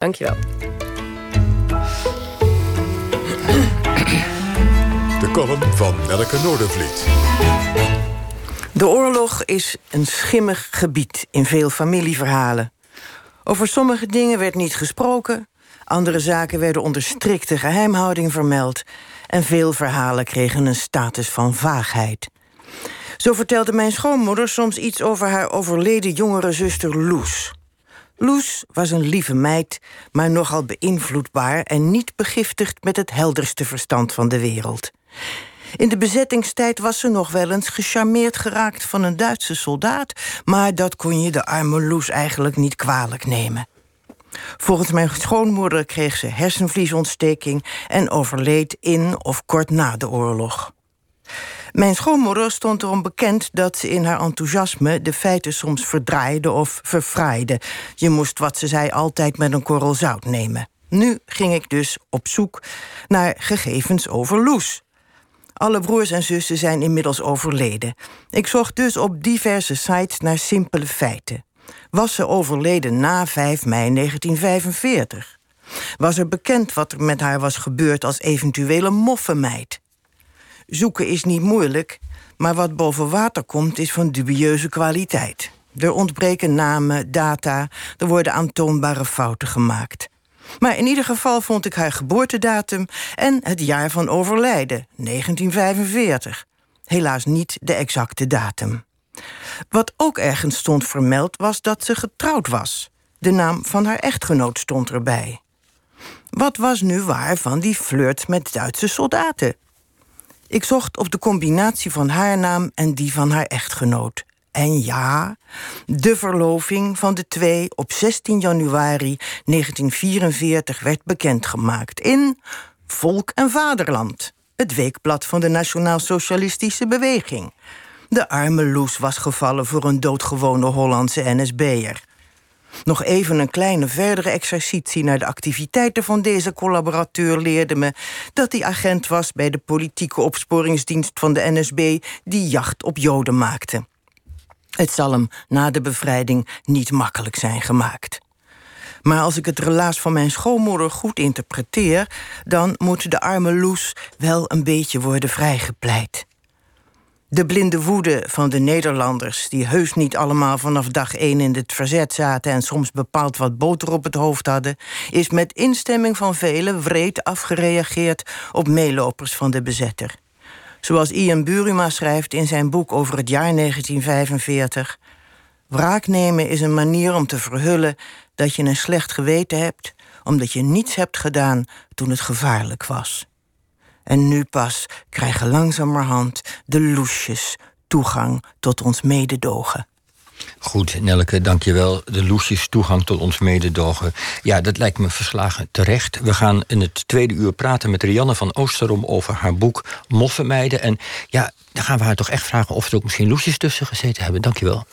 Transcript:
Dankjewel. De column van Nelke Noordervliet. De oorlog is een schimmig gebied in veel familieverhalen. Over sommige dingen werd niet gesproken, andere zaken werden onder strikte geheimhouding vermeld en veel verhalen kregen een status van vaagheid. Zo vertelde mijn schoonmoeder soms iets over haar overleden jongere zuster Loes. Loes was een lieve meid, maar nogal beïnvloedbaar en niet begiftigd met het helderste verstand van de wereld. In de bezettingstijd was ze nog wel eens gecharmeerd geraakt van een Duitse soldaat, maar dat kon je de arme Loes eigenlijk niet kwalijk nemen. Volgens mijn schoonmoeder kreeg ze hersenvliesontsteking en overleed in of kort na de oorlog. Mijn schoonmoeder stond erom bekend dat ze in haar enthousiasme de feiten soms verdraaide of verfraaide. Je moest wat ze zei altijd met een korrel zout nemen. Nu ging ik dus op zoek naar gegevens over Loes. Alle broers en zussen zijn inmiddels overleden. Ik zocht dus op diverse sites naar simpele feiten. Was ze overleden na 5 mei 1945? Was er bekend wat er met haar was gebeurd als eventuele moffenmeid? Zoeken is niet moeilijk, maar wat boven water komt is van dubieuze kwaliteit. Er ontbreken namen, data, er worden aantoonbare fouten gemaakt. Maar in ieder geval vond ik haar geboortedatum en het jaar van overlijden, 1945. Helaas niet de exacte datum. Wat ook ergens stond vermeld was dat ze getrouwd was. De naam van haar echtgenoot stond erbij. Wat was nu waar van die flirt met Duitse soldaten? Ik zocht op de combinatie van haar naam en die van haar echtgenoot. En ja, de verloving van de twee op 16 januari 1944 werd bekendgemaakt in Volk en Vaderland, het weekblad van de Nationaal-Socialistische Beweging. De arme Loes was gevallen voor een doodgewone Hollandse NSB'er. Nog even een kleine verdere exercitie naar de activiteiten van deze collaborateur leerde me dat hij agent was bij de politieke opsporingsdienst van de NSB die jacht op Joden maakte. Het zal hem na de bevrijding niet makkelijk zijn gemaakt. Maar als ik het relaas van mijn schoonmoeder goed interpreteer, dan moet de arme Loes wel een beetje worden vrijgepleit. De blinde woede van de Nederlanders, die heus niet allemaal vanaf dag één in het verzet zaten en soms bepaald wat boter op het hoofd hadden, is met instemming van velen wreed afgereageerd op meelopers van de bezetter. Zoals Ian Buruma schrijft in zijn boek over het jaar 1945. Wraak nemen is een manier om te verhullen dat je een slecht geweten hebt, omdat je niets hebt gedaan toen het gevaarlijk was. En nu pas krijgen langzamerhand de loesjes toegang tot ons mededogen. Goed, Nelke, dankjewel. De loesjes toegang tot ons mededogen. Ja, dat lijkt me verslagen terecht. We gaan in het tweede uur praten met Rianne van Oosterom... over haar boek Moffenmeiden. En ja, dan gaan we haar toch echt vragen... of er ook misschien loesjes tussen gezeten hebben. Dankjewel.